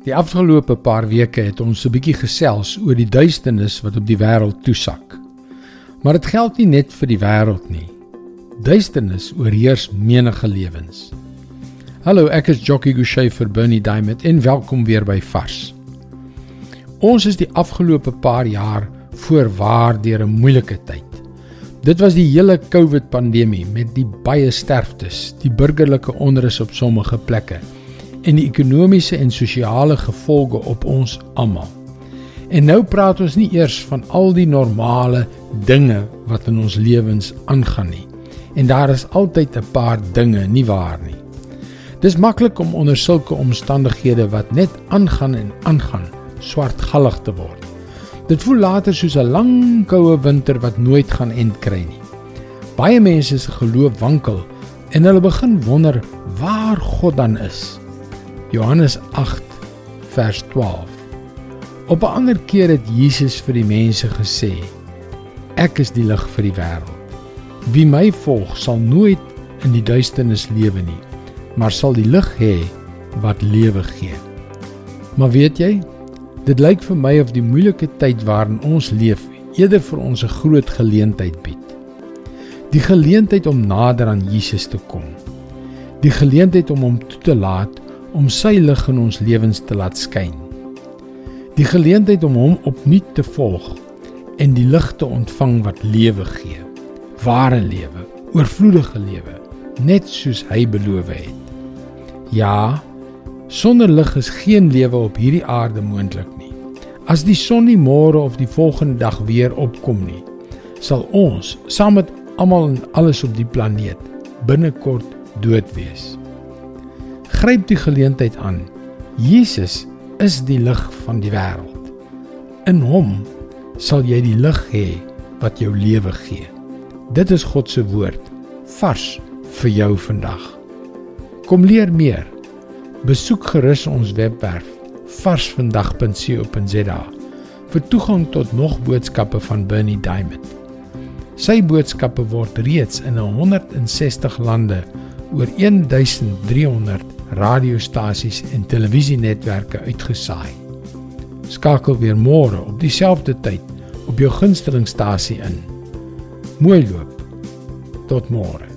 Die afgelope paar weke het ons 'n bietjie gesels oor die duisternis wat op die wêreld toesak. Maar dit geld nie net vir die wêreld nie. Duisternis oorheers menige lewens. Hallo, ek is Jockey Gouchee vir Bernie Diamond en welkom weer by Vars. Ons is die afgelope paar jaar voorwaar deur 'n moeilike tyd. Dit was die hele COVID pandemie met die baie sterftes, die burgerlike onrus op sommige plekke en die ekonomiese en sosiale gevolge op ons almal. En nou praat ons nie eers van al die normale dinge wat in ons lewens aangaan nie. En daar is altyd 'n paar dinge nie waar nie. Dis maklik om onder sulke omstandighede wat net aangaan en aangaan, swartgallig te word. Dit voel later soos 'n lang koue winter wat nooit gaan end kry nie. Baie mense se geloof wankel en hulle begin wonder waar God dan is. Johannes 8 vers 12. Op 'n ander keer het Jesus vir die mense gesê: Ek is die lig vir die wêreld. Wie my volg, sal nooit in die duisternis lewe nie, maar sal die lig hê wat lewe gee. Maar weet jy, dit lyk vir my of die moeilike tyd waarin ons leef eerder vir ons 'n groot geleentheid bied. Die geleentheid om nader aan Jesus te kom. Die geleentheid om hom toe te laat om sy lig in ons lewens te laat skyn. Die geleentheid om hom opnuut te volg en die lig te ontvang wat lewe gee. Ware lewe, oorvloedige lewe, net soos hy beloof het. Ja, sonder lig is geen lewe op hierdie aarde moontlik nie. As die son nie môre of die volgende dag weer opkom nie, sal ons saam met almal en alles op die planeet binnekort dood wees. Gryp die geleentheid aan. Jesus is die lig van die wêreld. In hom sal jy die lig hê wat jou lewe gee. Dit is God se woord vars vir jou vandag. Kom leer meer. Besoek gerus ons webwerf varsvandag.co.za vir toegang tot nog boodskappe van Bernie Diamond. Sy boodskappe word reeds in 160 lande oor 1300 radiostasies en televisienetwerke uitgesaai. Skakel weer môre op dieselfde tyd op jou gunstelingstasie in. Mooi loop. Tot môre.